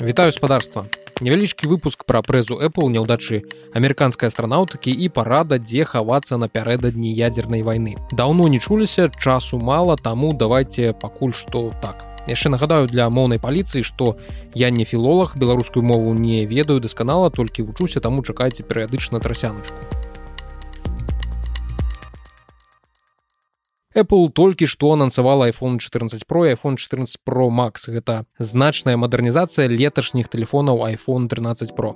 Вітаю спадарства. Невялічкі выпуск пра прэзу Apple няўдачы амерыканскай астранаўтыкі і парада, дзе хавацца напярэдадні ядзернай вайны. Даўно не чуліся, часу мала, таму давайте пакуль што так. Яшчэ нагадаю для моўнай паліцыі, што я не філолог, беларускую мову не ведаю дасканала, толькі вучуся, таму чакайце перыядычна трасяначку. Apple толькі што анансавала iPhone 14 Pro iPhone 14 Pro Max гэта значная мадэрнізацыя леташніх тэлефонаў iPhone 13 Pro.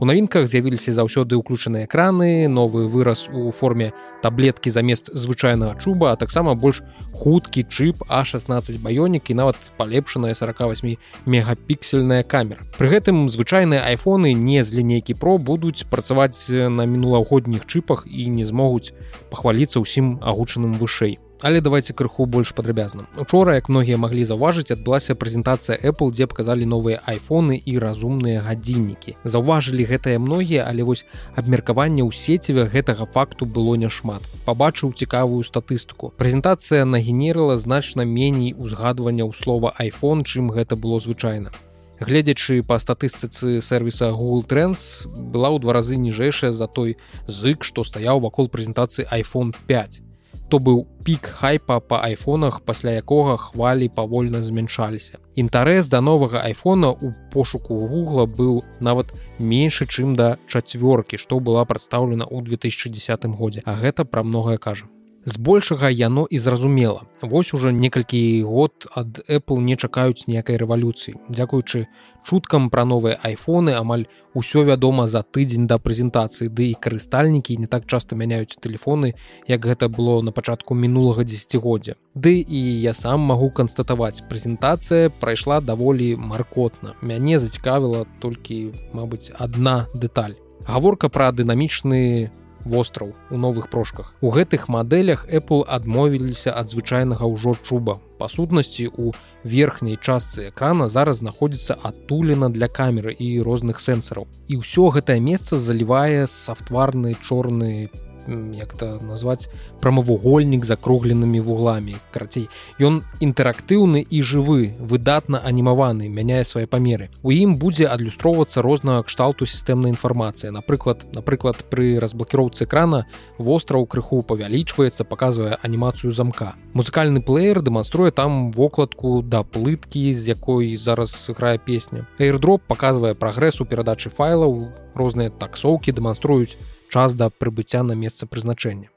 У навінках з'явіліся заўсёды ўключаныя экраны, новы выраз у форме таблеткі замест звычайнага чуба, а таксама больш хуткі чып А16 баёнік і нават палепшаная 48 мегапіксельная камера. Пры гэтым звычайныя айфоны не з лінейкі Pro будуць працаваць на мінулагодніх чыпах і не змогуць пахваліцца ўсім агучаным вышэй але давайте крыху больш падрабязна учора як многія маглі заўважыць адбылася прэзентацыя Apple дзе паказалі новыя айфоны і разумныя гадзіннікі. Заўважылі гэтыя многія але вось абмеркаванне ў сеціве гэтага факту было няшмат. Пабачыў цікавую статыстыку. Прэзентацыя нагенерыла значна меней узгадвання ў слова iPhone чым гэта было звычайна. Гледзячы па статыстыцы сервіса google trends была ў два разы ніжэйшая за той зык што стаяў вакол прэзентацыі iPhone 5 то быў пік хайпа па айфонах пасля якога хвалі павольна змяншаліся. Інтарэс да новага айфона у пошуку гугла быў нават меншы чым да чацвёркі што была прадстаўлена ў 2010 годзе. А гэта пра многае кажа збольшага яно і зразумела. Вось ужо некалькі год ад apple не чакаюць ніякай рэвалюцыі. Дзякуючы чуткам пра новыя айфоны амаль усё вядома за тыдзень да прэзентацыі. Ды і карыстальнікі не так часта мяняюць тэлефоны як гэта было на пачатку мінулага десятгоддзя ды і я сам магу канстатаваць прэзентацыя прайшла даволі маркотна. Мяне зацікавіла толькі мабыць одна дэталь. Гаворка пра дынамічны востраў у новых прошках. У гэтых мадэлях Apple адмовіліся ад звычайнага ўжо чуба. Па сутнасці у верхняй частцы экрана зараз знаходзіцца адтулена для камеры і розных сэнсараў. І ўсё гэтае месца залівае сафтварны чорны як-то назваць прамавугольнік закругленымі вугламі. Карацей ён інтэрактыўны і жывы выдатна анімаваны мяняе свае памеры. У ім будзе адлюстроўвацца рознага кшталту сістэмнай інфармацыі напрыклад напрыклад пры разблакіроўцы экрана востраў крыху павялічваецца паказвае анімацыю замка. Музыкальны плеер дэманструе там вокладку да плыткі з якой зараз грае песня. Airdrop паказвае прагрэс у перадачы файлаў розныя таксоўкі дэманструюць час да прыбыцця на месца прызначэння.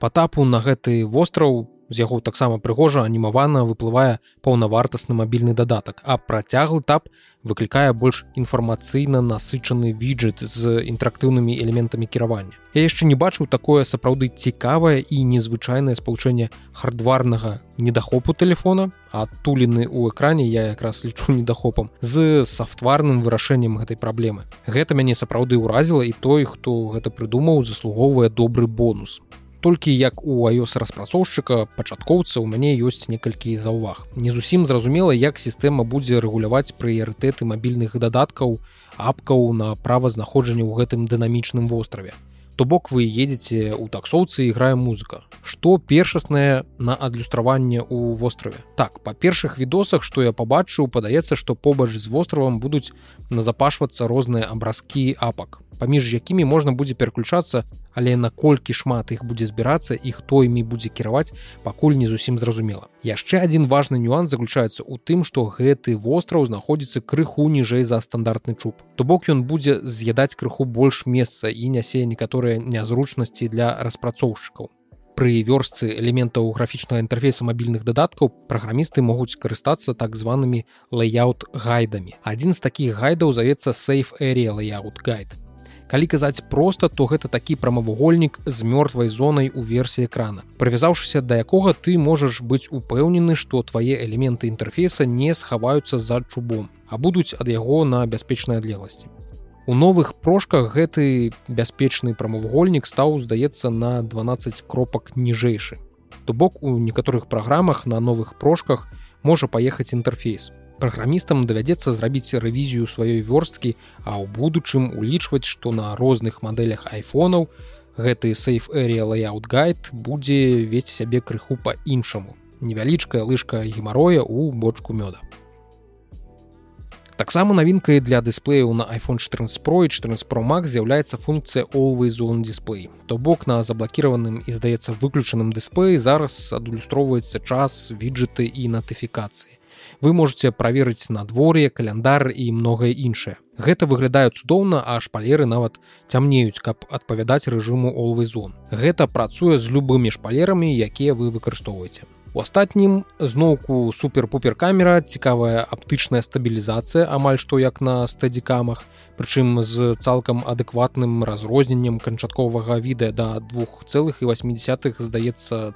Патапу на гэты востраў з яго таксама прыгожа анімавана выплывае паўнавартасны мабільны дадатак, а працяглы тап выклікае больш інфармацыйна насычаны віджет з інтэрактыўнымі элементамі кіравання. Я яшчэ не бачыў такое сапраўды цікавае і незвычайнае спалучэнне хардварнага недахопу телефона, адтулены ў экране я якраз лічу недахопам з сафтварным вырашэннем гэтай праблемы. Гэта мяне сапраўды ўразіла і той, хто гэта прыдумаў, заслугоўвае добры бонус толькі як у iOS распрацоўшчыка пачаткоўца ў мяне ёсць некалькі заўваг. Не зусім зразумела як сістэма будзе рэгуляваць прыярытэты мабільных дадаткаў апкаў на правазнаходжанне ў гэтым дынамічным востраве. То бок вы едзеце ў таксоўцы іграе музыка. Што першаснае на адлюстраванне ў востраве? Так па першых відосах што я пабачыў падаецца што побач з востравам будуць назапашвацца розныя абразкі апак паміж якімі можна будзе пераключацца але наколькі шмат іх будзе збірацца і хто імі будзе кіраваць пакуль не зусім зразумела. Яшчэ один важны нюанс заключаецца ў тым што гэты востраў знаходзіцца крыху ніжэй за стандартны чуб. То бок ён будзе з'ядаць крыху больш месца і нясе некаторыя нязручнасці для распрацоўшчыкаў. Вёрстцы элементаў графічнага інтэрфейса мабільных дадаткаў праграмісты могуць карыстацца так званымі лейаут гайдамі адзін з такіх гайдаў завецца сейф area layout гайд калі казаць проста то гэта такі прамавугольнік з мёртвай зонай у версіі экрана прывязаўшыся да якога ты можаш быць упэўнены што твае элементы інтэрфейса не схаваюцца за чубом а будуць ад яго на бяспечнай адлегласці. У новых прошках гэты бяспечны прамавугольнік стаў здаецца на 12 кропак ніжэйшы. То бок у некаторых праграмах на новых прошках можа паехаць інтэрфейс праграмістам давядзецца зрабіць рэвізію сваёй вёрсткі а ў будучым улічваць што на розных мадэлях айфонаў гэты сейф area layout гайд будзе весці сябе крыху па-іншаму. Невялічкая лыжка гемароя ў бочку мёда. Таксама навінкай для дысплеяў на iphone 14 pro і 14 pro max з'яўляецца функцыя always on display. То бок на заблакіраваным і здаецца выключаным дысплеі зараз адлюстроўваецца час віджеты і натыфікацыі вы можете праверыць надвор'е каляндар і многае іншае. Гэта выглядае цудоўна а шпалеры нават цямнеюць каб адпавядаць рэжыму always on. Гэта працуе з любымі шпалерамі якія вы выкарыстоўваеце. У астатнім зноўку супер-пупер камера цікавая аптычная стабілізацыя амаль што як на стадзікамах прычым з цалкам адэкватным разрозненнем канчатковага відэа да двух цэлых і 80 здаецца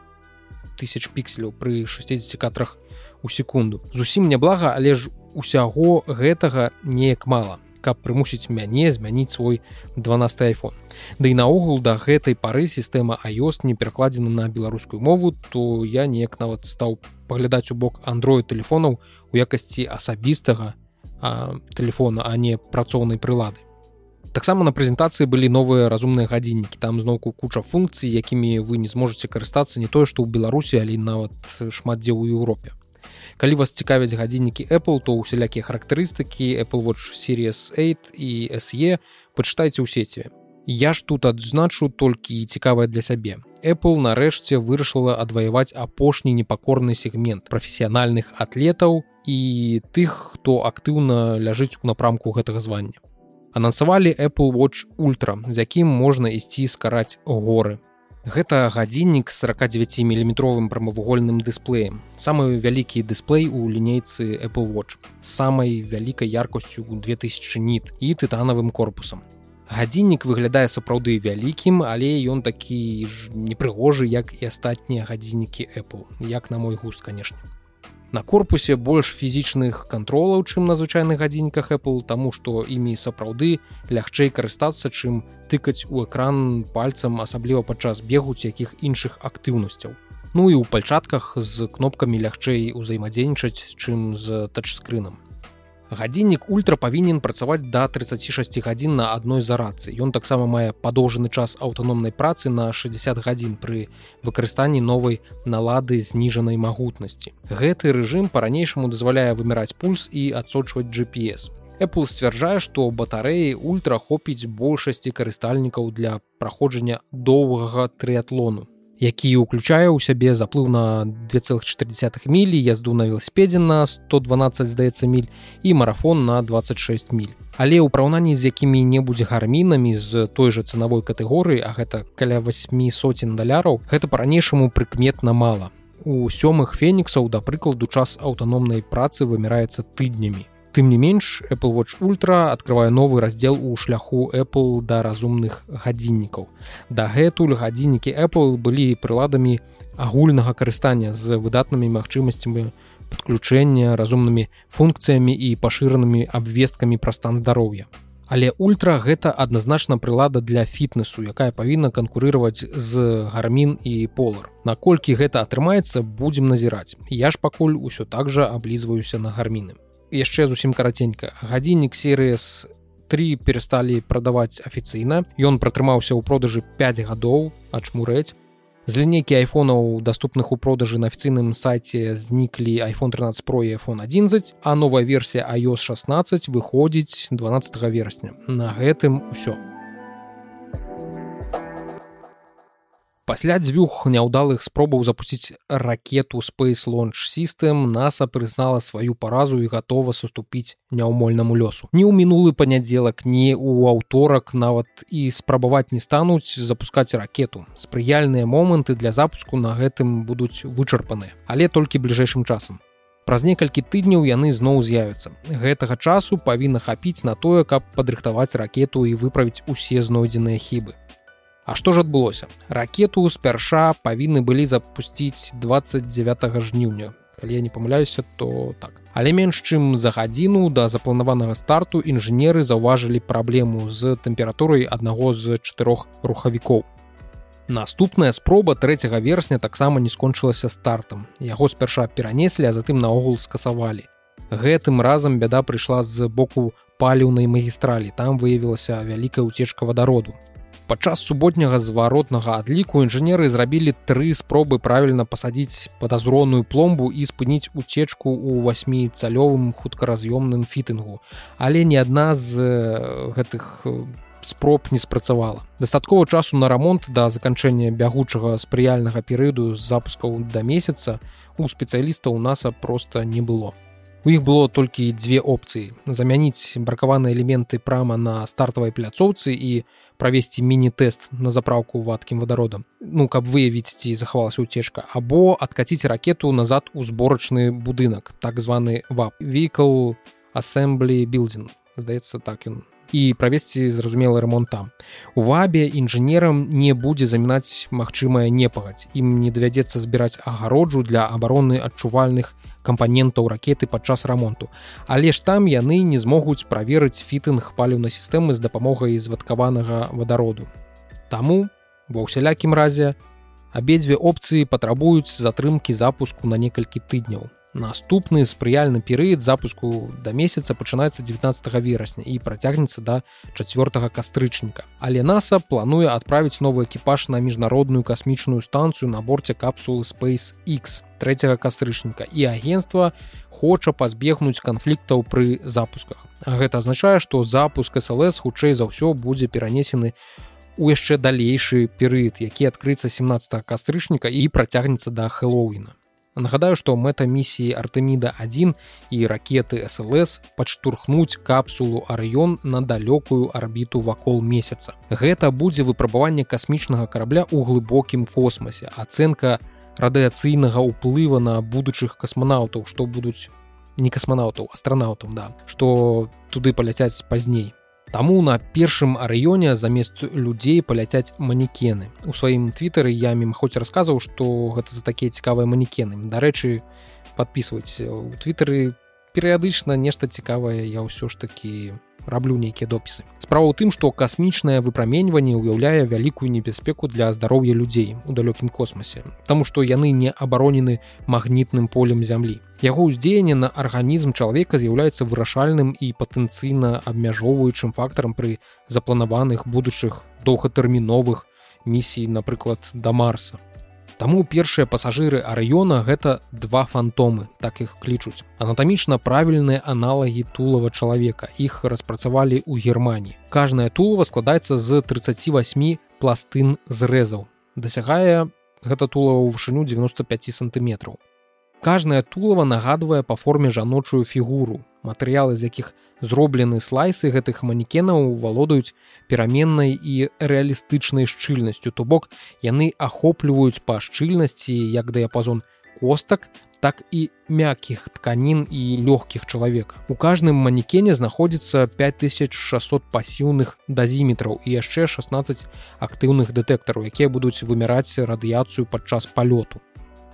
тысяч пікселяў пры 60 кадрах у секунду. Зусім няблага але ж усяго гэтага неяк мала каб прымусіць мяне змяніць свой 12 iphone Да і наогул да гэтай пары сістэма iOS не перакладзена на беларускую мову то я неяк нават стаў паглядаць у бок android телефонаў у якасці асабістага телефона а не працоўнай прылады таксама на прэзентацыі былі новыя разумныя гадзіннікі. Там зноўку куча функцый якімі вы не зможаце карыстацца не тое што ў беларусі але нават шмат дзе ў Еўропе. Калі вас цікавяць гадзіннікі Apple то усялякія характарыстыкі Apple watch series 8 і se пачытайце ў сеціве я ж тут адзначу толькі цікавае для сябе. Apple нарэшце вырашыла адваяваць апошні непакорны сегмент прафесіянальных атлетаў і тых хто актыўна ляжыць у напрамку гэтага звання анансавалі Apple watch ультра з якім можна ісці скараць горы Гэта гадзіннік 49 міліметровым прамавугольным дысплеем. Самы вялікі дысплей у лінейцы Apple Watch самай вялікай яркасцю 2000 ніт і тытанавым корпусам. Гадзіннік выглядае сапраўды вялікім, але ён такі ж непрыгожы, як і астатнія гадзіннікі Apple, як на мой густ, канешне на корпусе больш фізічных кантролаў чым на звычайных гадзінніках Apple таму што імі сапраўды лягчэй карыстацца чым тыкаць у экран пальцам асабліва падчас бегуць якіх іншых актыўнасцяў. Ну і ў пальчатках з кнопкамі лягчэй узаемадзейнічаць чым з тачскрынам гадзіннік ультра павінен працаваць да 36 гадзін на адной зарадцы ён таксама мае падоўжаны час аўтаномнай працы на 60 гадзін пры выкарыстанні новай налады зніжанай магутнасці. Гэты рэжым по-ранейшаму дазваляе выміраць пульс і адсочваць GPS Apple сцвярджае што батарэі ультра хопіць большасці карыстальнікаў для праходжання доўгага трыатлону які ўключае ў сябе заплыў на 2,4 мілі язду на велосипедзе на 112 здаецца міль і марафон на 26 міль. Але ў параўнанні з якімі-небудзь гармінамі з той жа цанавой катэгорыі а гэта каля 8 сотен даляраў гэта па-ранейшаму прыкметна мала. У сёмых феніксаў да прыкладу час аўтаномнай працы выміраецца тыднямі тым не менш Apple watch ультра открывае новы раздзел у шляху Apple да разумных гадзіннікаў. Дагэтуль гадзіннікі Apple былі прыладамі агульнага карыстання з выдатнымі магчымасцямі подключэння разумнымі функцыямі і пашыранымі абвесткамі пра стан здароўя. Але ультра гэта адназначна прылада для фітнесу якая павінна канкурыраваць з гармін і полар наколькі гэта атрымаецца будзем назіраць. Я ж пакуль усё так жа аблізваюся на гарміны яшчэ зусім караценька. Гадзіннік серыяс 3 перасталі прадаваць афіцыйна. Ён пратрымаўся ў продажы 5 гадоў ачмурэць з лінейкі айфонаў даступных у продажы на афіцыйным сайце зніклі iphone 13 про iphone 11 а новая версія iOS 16 выходзіць 12 верасня. На гэтым усё. у пасля дзвюх няўдалых спробаў запусціць ракету space launch system наса прызнала сваю паразу і гатова саступіць няўмольнаму лёсу не ў мінулы панядзелак не ў аўторак нават і спрабаваць не стануць запускаць ракету спрыяльныя моманты для запуску на гэтым будуць вычарпаныя але толькі бліжэйшым часам Праз некалькі тыдняў яны зноў з'явяцца. Гэтага часу павінна хапіць на тое, каб падрыхтаваць ракету і выправіць усе знойдзеныя хібы. А што ж адбылося? Ракету спярша павінны былі запусціць 29 жніўня. Калі я не памыляюся, то так. Але менш чым за гадзіну да запланаванага старту інжынеры заўважылі праблему з тэмпературай аднаго з чатырох рухавікоў. Наступная спроба 3 верасня таксама не скончылася стартам. Яго спярша перанеслі, а затым наогул скасавалі. Гэтым разам бяда прыйшла з боку паліўнай магістралі. Там выявілася вялікая уцечка вадароду Падчас суботняга зваротнага адліку інжынеры зрабілі тры спробы правільна пасадзіць падазроную пломбу і спыніць уцечку ў васьміцалёвым хуткараз'ёмным фітынгу. Але ні адна з гэтых спроб не спрацавала. Дастаткова часу на рамонт да заканчэння бягучага спрыяльнага перыяду з запускаў да месяца у спецыялістаў наса проста не было. У іх было толькі дзве опцыі замяніць бракаваныя элементы прама на стартавай пляцоўцы і правесці міні-тэст на запраўку вадкім вадародам ну каб выявіць ці захавалася уцечка або адкаціць ракету назад у зборачны будынак так званы вап vehicle assembly building. Здаецца так ён і правесці зразумелы ремонт там. У вабе інжынерам не будзе замінаць магчымая непагадзь ім не давядзецца збіраць агароджу для абароны адчувальных кампанентаў ракеты падчас рамонту. Але ж там яны не змогуць праверыць фітынг паліўнай сістэмы з дапамогай звадкаванага вадароду. Таму ва ўсялякім разе абедзве опцыі патрабуюць затрымкі запуску на некалькі тыдняў. Наступны спрыяльны перыяд запуску да месяца пачынаецца 19 верасня і працягнецца да чацвёртага кастрычніка. Але NASAа плануе адправіць новы экіпаж на міжнародную касмічную станцыю на борце капсулы Space X трэцяга кастрычніка і агенства хоча пазбегнуць канфліктаў пры запусках. Гэта азначае, што запуск СЛС хутчэй за ўсё будзе перанесены у яшчэ далейшы перыяд, які адкрыцца 17 кастрычніка і працягнецца да хэллоуіна. Нагадаю, што мэта місіі Артеміда 1 і ракеты СЛС падштурхнуць капсулу Арыён на далёкую арбіту вакол месяца. Гэта будзе выпрабаванне касмічнага карабля ў глыбокім космосе, ацэнка радыяцыйнага ўплыва на будучых касманаўтаў, што будуць не касманаўтаў, астранаўтам, да, што туды паляцяць пазней. Таму на першым арыёне замест людзей паляцяць манекены. У сваім твітары я мім хоць расказваў, што гэта за такія цікавыя манекены. Дарэчы, подписывать у твітары перыядычна нешта цікавае я ўсё ж такі раблю нейкія допісы. Справа ў тым, што касмічнае выпраменьванне ўяўляе вялікую небяспеку для здароўя людзей у далёкім космосе, Таму што яны не абаронены магнітным полем зямлі. Яго ўздзеянне на арганізм чалавека з'яўляецца вырашальным і патэнцыйна абмяжоўваючым фактарам пры запланаваных будучых доўгатэрміновых місій, напрыклад, да марса. Таму першыя пасажыры арыёна гэта два фантомы, так іх клічуць. Анатамічна правільныя аналагі тулава чалавека. Іх распрацавалі ў Геррманіі. Кажнае тулава складаецца з 38 пластын зрэзаў. Дасягае гэта тулава ў вышыню 95 сантыметраў. Кажнае тулава нагадвае па форме жаночую фігуру, матэрыялы з якіх зроблены слайсы гэтых манекенаў валодаюць пераменнай і рэалістычнай шчыльнасцю, то бок яны ахопліваюць па шчыльнасці як дыяпазон костак, так і мяккіх тканін і лёгкіх чалавека. У кажным манекене знаходзіцца 5600 пасіўных дазіметраў і яшчэ 16 актыўных дэтэктараў, якія будуць вымяраць радыяцыю падчас палёту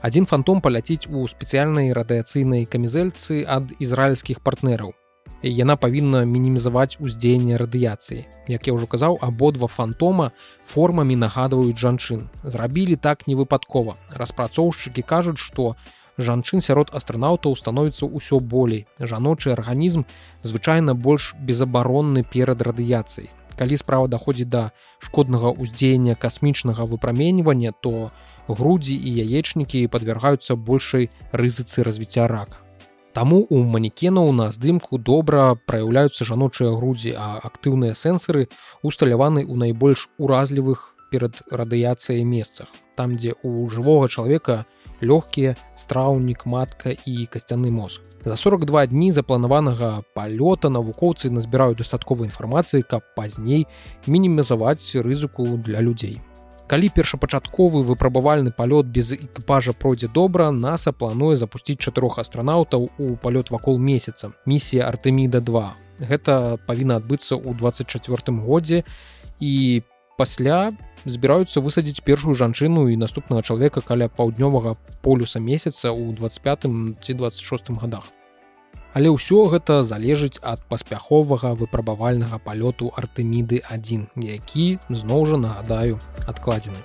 адзін фантом паляціць у спецыяльнай радыяцыйнай камізэльцы ад ізраільскіх партнераў яна павінна мінімізаваць уздзеянне радыяцыі. Як я ўжо казаў абодва фантома формамі нагадваюць жанчын. Зрабілі так не выпадкова распрацоўшчыкі кажуць што жанчын сярод астранаўтаў становіцца ўсё болей. Жаночы арганізм звычайна больш безабаронны перад радыяцыяй. Калі справа даходзіць да шкоднага ўздзеяння касмічнага выпраменьвання то грудзі і яечнікі падвяргаюцца большай рызыцы развіцця рака. Таму у манекенаў на здымку добра праяўляюцца жаночыя грудзі, а актыўныя сэнсары усталяваны ў найбольш уразлівых перад радыяцыяй месцах. Там, дзе у жывога чалавека лёгкія страўнік, матка і касцяны мозг. За 42 дні запланаванага палёта навукоўцы назбіраюць дастатковай інфармацыі, каб пазней мінімізаваць рызыку для людзей. Калі першапачатковы выпрабавальны палёт без экіпажа пройдзе добра, NASAа плануе запусціць чатырох астранаўтаў у палёт вакол месяца. Місія Артеміда 2. Гэта павінна адбыцца ў 24 годзе і пасля збіраюцца высадзіць першую жанчыну і наступнага чалавека каля паўднёвага полюса месяца ў 25 ці 26 годах. Але ўсё гэта залежыць ад паспяховага выпрабавальнага палёту артэміды 1, які зноў жа нагадаю адкладзены.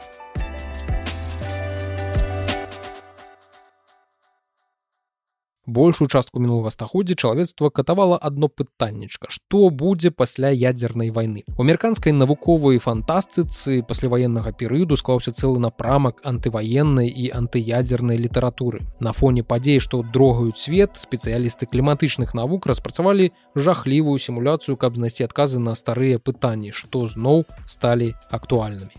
Большую частку мінулага стагоддзя чалавецтва катавала одно пытаннечка што будзе пасля ядзернай войны у амерыканскай навуковай фантастыцы пасляваеннага перыяду склаўся цэлы напрамак антываеннай і антыядзернай літаратуры. На фоне падзей што дрогаюць свет спецыялісты кліматычных навук распрацавалі жахлівую сімуляцыю каб знайсці адказы на старыя пытанні што зноў сталі актуальнымі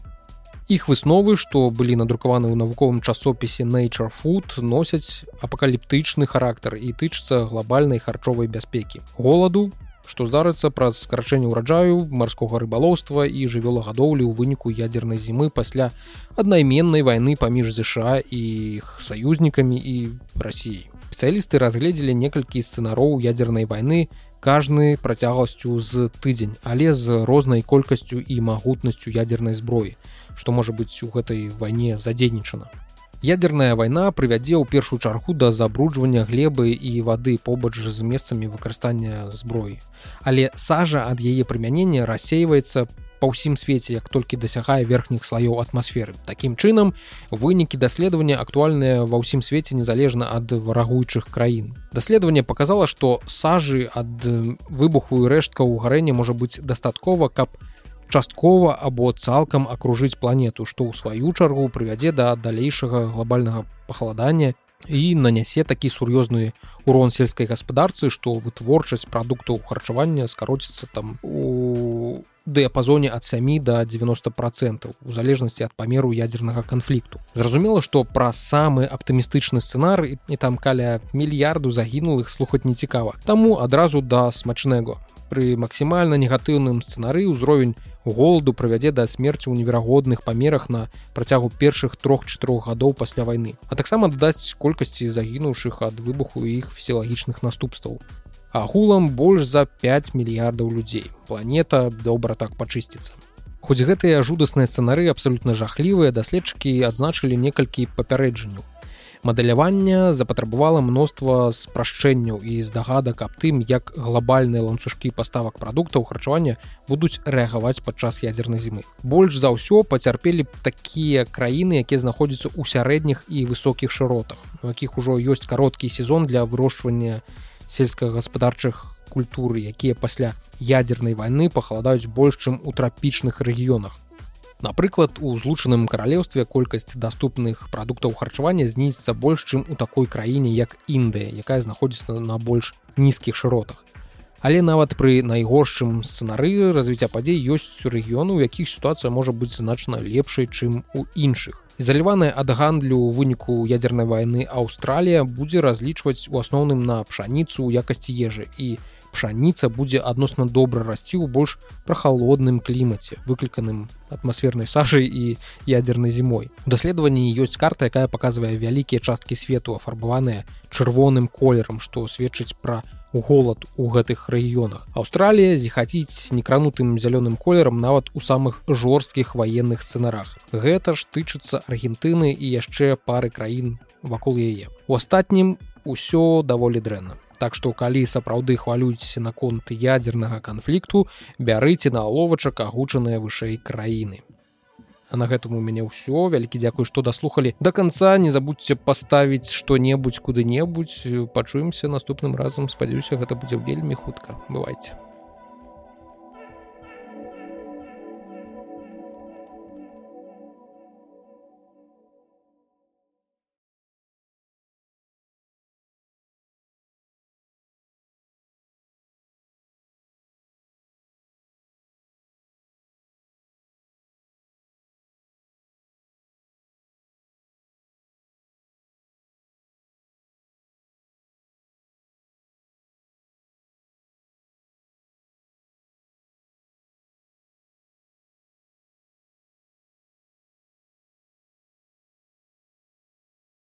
Іх высновы, што былі надрукаваны ў навуковым часопісе Nature Food носяць апакаліптычны характар і тычыцца глобальнай харчовай бяспекі. Голаду, што здарыцца праз скарачэнне ўраджаю марскога рыбалоўства і жывёлагадоўлі ў выніку ядзернай зімы пасля аднайменнай вайны паміж ЗША і іх саюзнікамі і рассіяй. Спецыялісты разгледзелі некалькі сцэнароў ядзернай вайны кажны працягласцю з тыдзень, але з рознай колькасцю і магутнасцю ядзернай зброі што можа быць у гэтай вайне задзейнічана. Ядерная вайна прывядзе ў першую чаргу да забруджвання глебы і вады побач з месцамі выкарыстання зброі. Але сажа ад яе прымянення рассейваецца па ўсім свеце, як толькі дасягае верхніх слаёў атмасферы. Такім чынам, вынікі даследавання актуальныя ва ўсім свеце незалежна ад варагуючых краін. Даследаванне показала, што сажы ад выбуху і рэшткаў гарэння можа быць дастаткова, каб часткова або цалкам акружыць планету што ў сваю чаргу прывядзе да далейшага глобальнага пахаладання і нанясе такі сур'ёзны урон сельскай гаспадарцы што вытворчасць прадуктаў харчавання скароціцца там у дыяпазоне ад 7 до 90 процентов у залежнасці ад памеру ядзернага канфлікту зразумела што пра самы аптымістычны сцэнар і там каля мільярду загінулых слухаць нецікава таму адразу да смачнего. Пры максімальна негатыўным сцэнары ўзровень голаду правядзе да смерці ў неверагодных памерах на працягу першых трох-чатырох гадоў пасля вайны а таксама дадасць колькасці загінуўшых ад выбуху іх фізіялагічных наступстваў агулам больш за 5 мільярдаў людзей. Планета добра так пачысціцца. Хоць гэтыя жудасныя сцэнары абсалютна жахлівыя даследчыкі адзначылі некалькі папярэджанняў. Мадэлявання запатрабавала мноства спрашчэнняў і здагадак аб тым як глобальныя ланцужкі паставак прадуктаў харчавання будуць рэагаваць падчас ядзернай зімы. Больш за ўсё пацярпелі такія краіны якія знаходзяцца ў сярэдніх і высокіх шыротах у якіх ужо ёсць кароткі сезон для вырошчвання сельскагаспадарчых культуры якія пасля ядзернай вайны пахаладаюць больш чым у трапічных рэгіёнах Напрыклад, у злучаным каралеўстве колькасць даступных прадуктаў харчавання знізіцца больш, чым у такой краіне, як Індыя, якая знаходзіцца на больш нізкіх шыротах. Але нават пры найгоршым сцэнары развіцця падзей ёсць рэгіёны, у якіх сітуацыя можа быць значна лепшай, чым у іншых. Ізаляваная ад гандлю ў выніку ядзернай вайны Аўстралія будзе разлічваць у асноўным на пшаніцу ў якасці ежы. І пшаніца будзе адносна добра расці ў больш прахалодным клімаце выкліканым атмасфернай сажай і ядзернай зімой. У даследаванні ёсць карта якая паказвае вялікія часткі свету афарбаваныя чырвоным колерам што сведчыць пра голад у гэтых рэгіёнах. Аўстралія зіхаціць некранутым зялёным колерам нават у самых жорсткіх ваенных сцэнарах. Гэта ж тычыцца аргентыны і яшчэ пары краін вакол яе. У астатнім усё даволі дрэнна. Так што калі сапраўды хвалюцеся наконт ядзернага канфлікту, бярыце на аловачак агучаныя вышэй краіны. А на гэтым у мяне ўсё вялікі дзякуй, што даслухалі да канца не забудьце паставіць што-небудзь куды-небудзь пачуемся наступным разам спадзяюся гэта будзе вельмі хутка бывайце.